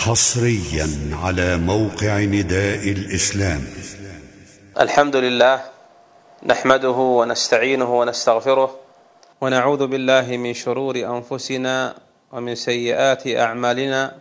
حصريا على موقع نداء الإسلام. الحمد لله نحمده ونستعينه ونستغفره ونعوذ بالله من شرور أنفسنا ومن سيئات أعمالنا.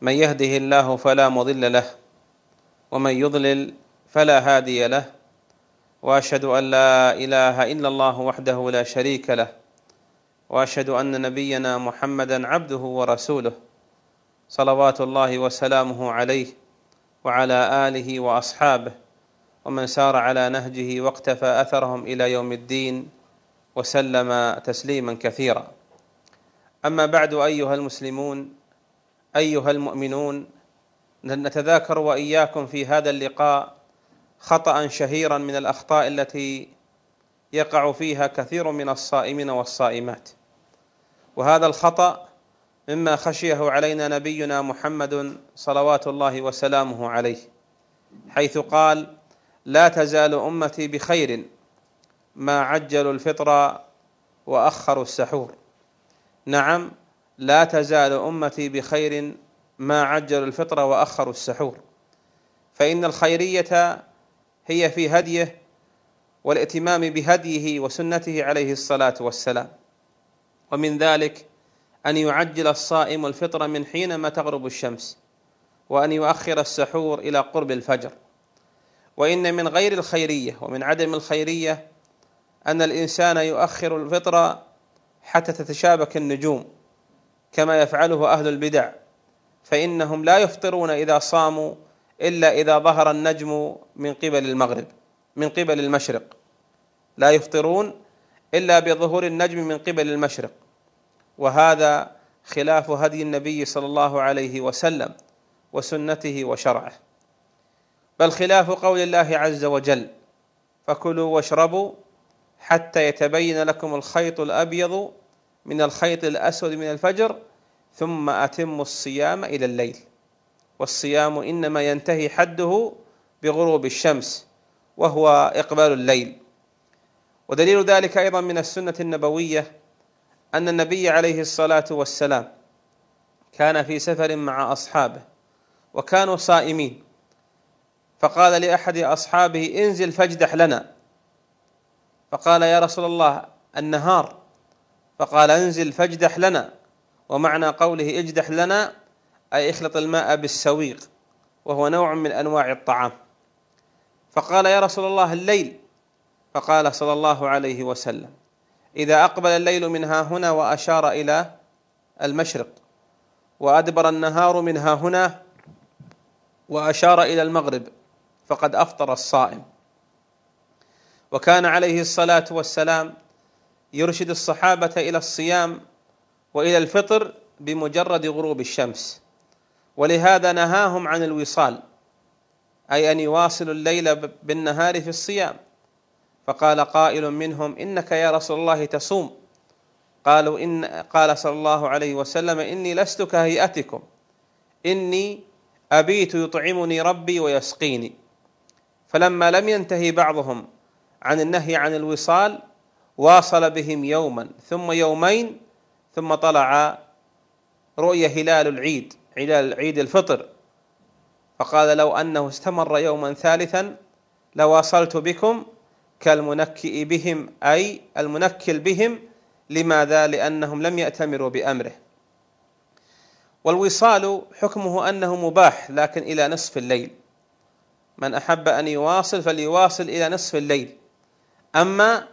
من يهده الله فلا مضل له ومن يضلل فلا هادي له. وأشهد أن لا إله إلا الله وحده لا شريك له. وأشهد أن نبينا محمدا عبده ورسوله. صلوات الله وسلامه عليه وعلى آله وأصحابه ومن سار على نهجه واقتفى أثرهم إلى يوم الدين وسلم تسليما كثيرا. أما بعد أيها المسلمون أيها المؤمنون نتذاكر وإياكم في هذا اللقاء خطا شهيرا من الأخطاء التي يقع فيها كثير من الصائمين والصائمات. وهذا الخطأ مما خشيه علينا نبينا محمد صلوات الله وسلامه عليه حيث قال لا تزال أمتي بخير ما عجلوا الفطر وأخروا السحور. نعم لا تزال أمتي بخير ما عجلوا الفطر وأخروا السحور. فإن الخيرية هي في هديه والائتمام بهديه وسنته عليه الصلاة والسلام. ومن ذلك أن يعجل الصائم الفطر من حينما تغرب الشمس وأن يؤخر السحور إلى قرب الفجر. وإن من غير الخيرية ومن عدم الخيرية أن الإنسان يؤخر الفطر حتى تتشابك النجوم كما يفعله أهل البدع. فإنهم لا يفطرون إذا صاموا إلا إذا ظهر النجم من قبل المغرب من قبل المشرق. لا يفطرون إلا بظهور النجم من قبل المشرق. وهذا خلاف هدي النبي صلى الله عليه وسلم وسنته وشرعه. بل خلاف قول الله عز وجل فكلوا واشربوا حتى يتبين لكم الخيط الأبيض من الخيط الأسود من الفجر ثم أتموا الصيام إلى الليل. والصيام إنما ينتهي حده بغروب الشمس وهو إقبال الليل. ودليل ذلك أيضا من السنة النبوية أن النبي عليه الصلاة والسلام كان في سفر مع أصحابه وكانوا صائمين. فقال لأحد أصحابه انزل فاجدح لنا. فقال يا رسول الله النهار. فقال انزل فاجدح لنا. ومعنى قوله اجدح لنا أي اخلط الماء بالسويق وهو نوع من أنواع الطعام. فقال يا رسول الله الليل. فقال صلى الله عليه وسلم. إذا أقبل الليل من ها هنا وأشار إلى المشرق وأدبر النهار من ها هنا وأشار إلى المغرب فقد أفطر الصائم. وكان عليه الصلاة والسلام يرشد الصحابة إلى الصيام وإلى الفطر بمجرد غروب الشمس. ولهذا نهاهم عن الوصال أي أن يواصلوا الليل بالنهار في الصيام. فقال قائل منهم إنك يا رسول الله تصوم. قالوا إن قال صلى الله عليه وسلم إني لست كهيئتكم. إني أبيت يطعمني ربي ويسقيني. فلما لم ينتهي بعضهم عن النهي عن الوصال واصل بهم يوما ثم يومين ثم طلع رؤيا هلال العيد هلال عيد الفطر. فقال لو أنه استمر يوما ثالثا لواصلت بكم كالمنكئ بهم أي المنكل بهم. لماذا؟ لأنهم لم يأتمروا بأمره. والوصال حكمه أنه مباح لكن إلى نصف الليل. من أحب أن يواصل فليواصل إلى نصف الليل. أما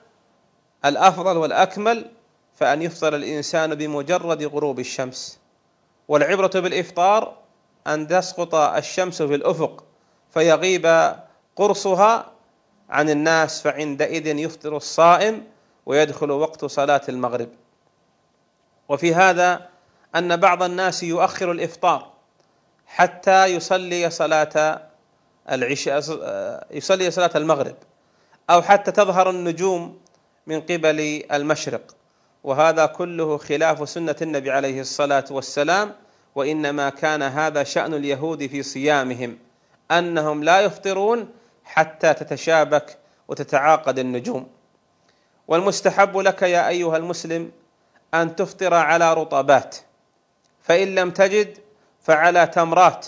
الأفضل والأكمل فأن يفطر الإنسان بمجرد غروب الشمس. والعبرة بالإفطار أن تسقط الشمس في الأفق فيغيب قرصها عن الناس فعندئذ يفطر الصائم ويدخل وقت صلاة المغرب. وفي هذا أن بعض الناس يؤخر الإفطار حتى يصلي صلاة العشاء يصلي صلاة المغرب أو حتى تظهر النجوم من قبل المشرق. وهذا كله خلاف سنة النبي عليه الصلاة والسلام وإنما كان هذا شأن اليهود في صيامهم أنهم لا يفطرون حتى تتشابك وتتعاقد النجوم. والمستحب لك يا أيها المسلم أن تفطر على رطبات. فإن لم تجد فعلى تمرات.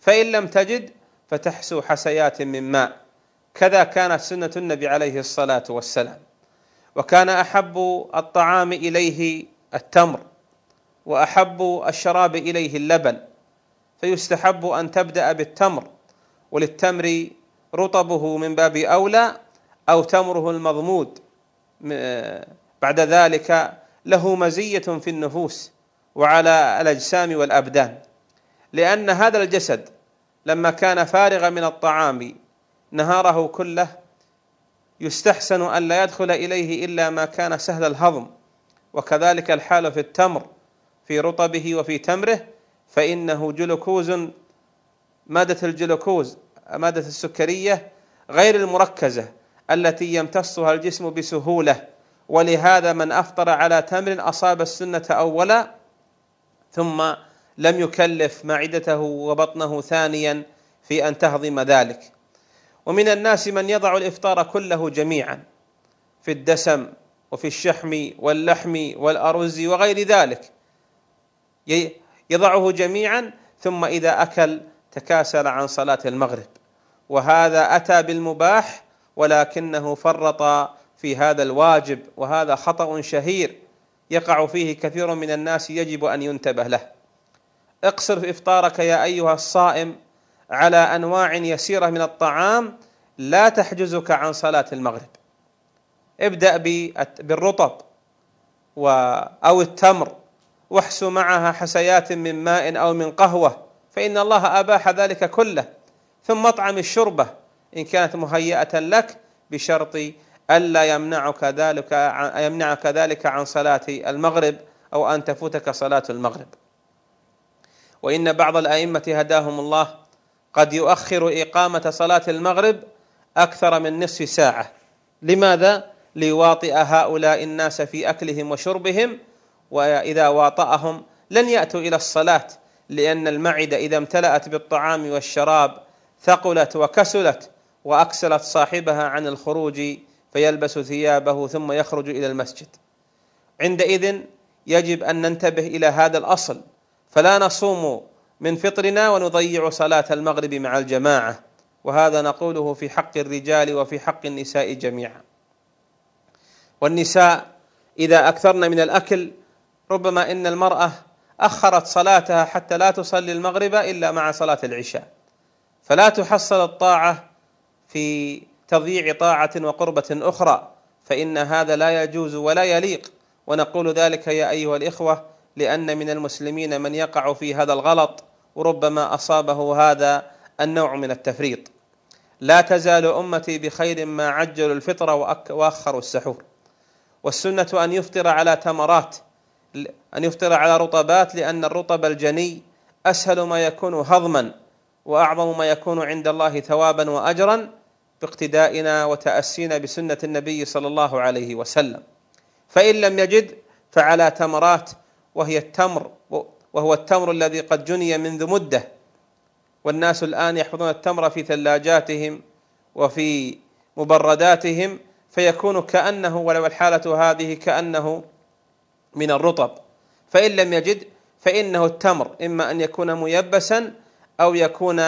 فإن لم تجد فتحسو حسيات من ماء. كذا كانت سنة النبي عليه الصلاة والسلام. وكان أحب الطعام إليه التمر وأحب الشراب إليه اللبن. فيستحب أن تبدأ بالتمر وللتمر رطبه من باب أولى أو تمره المضمود بعد ذلك له مزية في النفوس وعلى الأجسام والأبدان لأن هذا الجسد لما كان فارغا من الطعام نهاره كله يستحسن أن لا يدخل إليه إلا ما كان سهل الهضم وكذلك الحال في التمر في رطبه وفي تمره فإنه جلوكوز مادة الجلوكوز مادة السكرية غير المركزة التي يمتصها الجسم بسهولة. ولهذا من أفطر على تمر أصاب السنة أولا ثم لم يكلف معدته وبطنه ثانيا في أن تهضم ذلك. ومن الناس من يضع الإفطار كله جميعا في الدسم وفي الشحم واللحم والأرز وغير ذلك. يضعه جميعا ثم إذا أكل تكاسل عن صلاة المغرب. وهذا أتى بالمباح ولكنه فرط في هذا الواجب وهذا خطأ شهير يقع فيه كثير من الناس يجب أن ينتبه له. اقصر إفطارك يا أيها الصائم على أنواع يسيرة من الطعام لا تحجزك عن صلاة المغرب. ابدأ بالرطب أو التمر واحسو معها حسيات من ماء أو من قهوة فإن الله أباح ذلك كله. ثم اطعم الشربة. إن كانت مهيئة لك بشرط ألا يمنعك ذلك يمنعك ذلك عن صلاة المغرب أو أن تفوتك صلاة المغرب. وإن بعض الأئمة هداهم الله قد يؤخر إقامة صلاة المغرب أكثر من نصف ساعة. لماذا؟ ليواطئ هؤلاء الناس في أكلهم وشربهم وإذا واطأهم لن يأتوا إلى الصلاة لأن المعدة إذا امتلأت بالطعام والشراب ثقلت وكسلت وأكسلت صاحبها عن الخروج فيلبس ثيابه ثم يخرج إلى المسجد. عندئذ يجب أن ننتبه إلى هذا الأصل. فلا نصوم من فطرنا ونضيع صلاة المغرب مع الجماعة. وهذا نقوله في حق الرجال وفي حق النساء جميعا. والنساء إذا أكثرن من الأكل ربما إن المرأة أخرت صلاتها حتى لا تصلي المغرب إلا مع صلاة العشاء. فلا تحصل الطاعة في تضييع طاعة وقربة أخرى فإن هذا لا يجوز ولا يليق. ونقول ذلك يا أيها الإخوة لأن من المسلمين من يقع في هذا الغلط وربما أصابه هذا النوع من التفريط. لا تزال أمتي بخير ما عجلوا الفطر وأخروا السحور. والسنة أن يفطر على تمرات أن يفطر على رطبات لأن الرطب الجني أسهل ما يكون هضما. وأعظم ما يكون عند الله ثوابا وأجرا باقتدائنا وتأسينا بسنة النبي صلى الله عليه وسلم. فإن لم يجد فعلى تمرات وهي التمر وهو التمر الذي قد جني منذ مدة. والناس الآن يحفظون التمر في ثلاجاتهم وفي مبرداتهم فيكون كأنه ولو الحالة هذه كأنه من الرطب. فإن لم يجد فإنه التمر إما أن يكون ميبسا أو يكون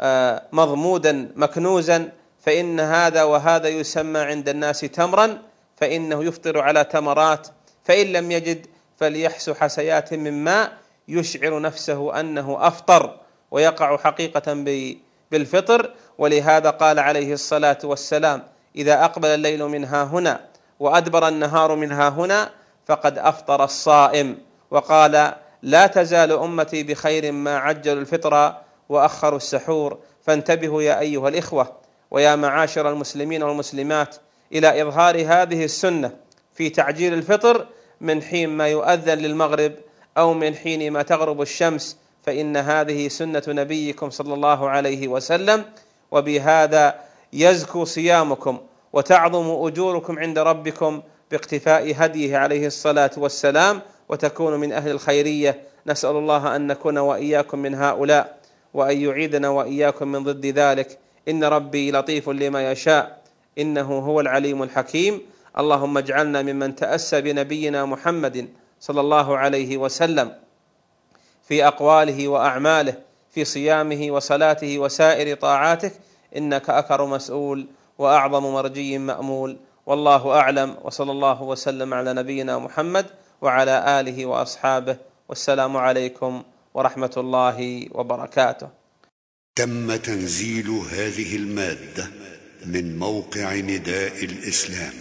آه، مضمودا مكنوزا فإن هذا وهذا يسمى عند الناس تمرا فإنه يفطر على تمرات فإن لم يجد فليحس حسيات من ماء يشعر نفسه أنه أفطر ويقع حقيقة بالفطر. ولهذا قال عليه الصلاة والسلام إذا أقبل الليل منها هنا وأدبر النهار منها هنا فقد أفطر الصائم وقال لا تزال أمتي بخير ما عجلوا الفطر وأخروا السحور. فانتبهوا يا أيها الإخوة ويا معاشر المسلمين والمسلمات إلى إظهار هذه السنة في تعجيل الفطر من حين ما يؤذن للمغرب أو من حين ما تغرب الشمس. فإن هذه سنة نبيكم صلى الله عليه وسلم وبهذا يزكو صيامكم وتعظم أجوركم عند ربكم باقتفاء هديه عليه الصلاة والسلام. وتكون من أهل الخيرية. نسأل الله أن نكون وإياكم من هؤلاء وأن يعيدنا وإياكم من ضد ذلك. إن ربي لطيف لما يشاء. إنه هو العليم الحكيم. اللهم اجعلنا ممن تأسى بنبينا محمد صلى الله عليه وسلم في أقواله وأعماله في صيامه وصلاته وسائر طاعاتك. إنك اكر مسؤول وأعظم مرجي مأمول. والله أعلم. وصلى الله وسلم على نبينا محمد وعلى آله وأصحابه. والسلام عليكم ورحمة الله وبركاته. تم تنزيل هذه المادة من موقع نداء الإسلام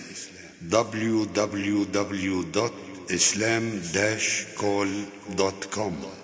www.islam-call.com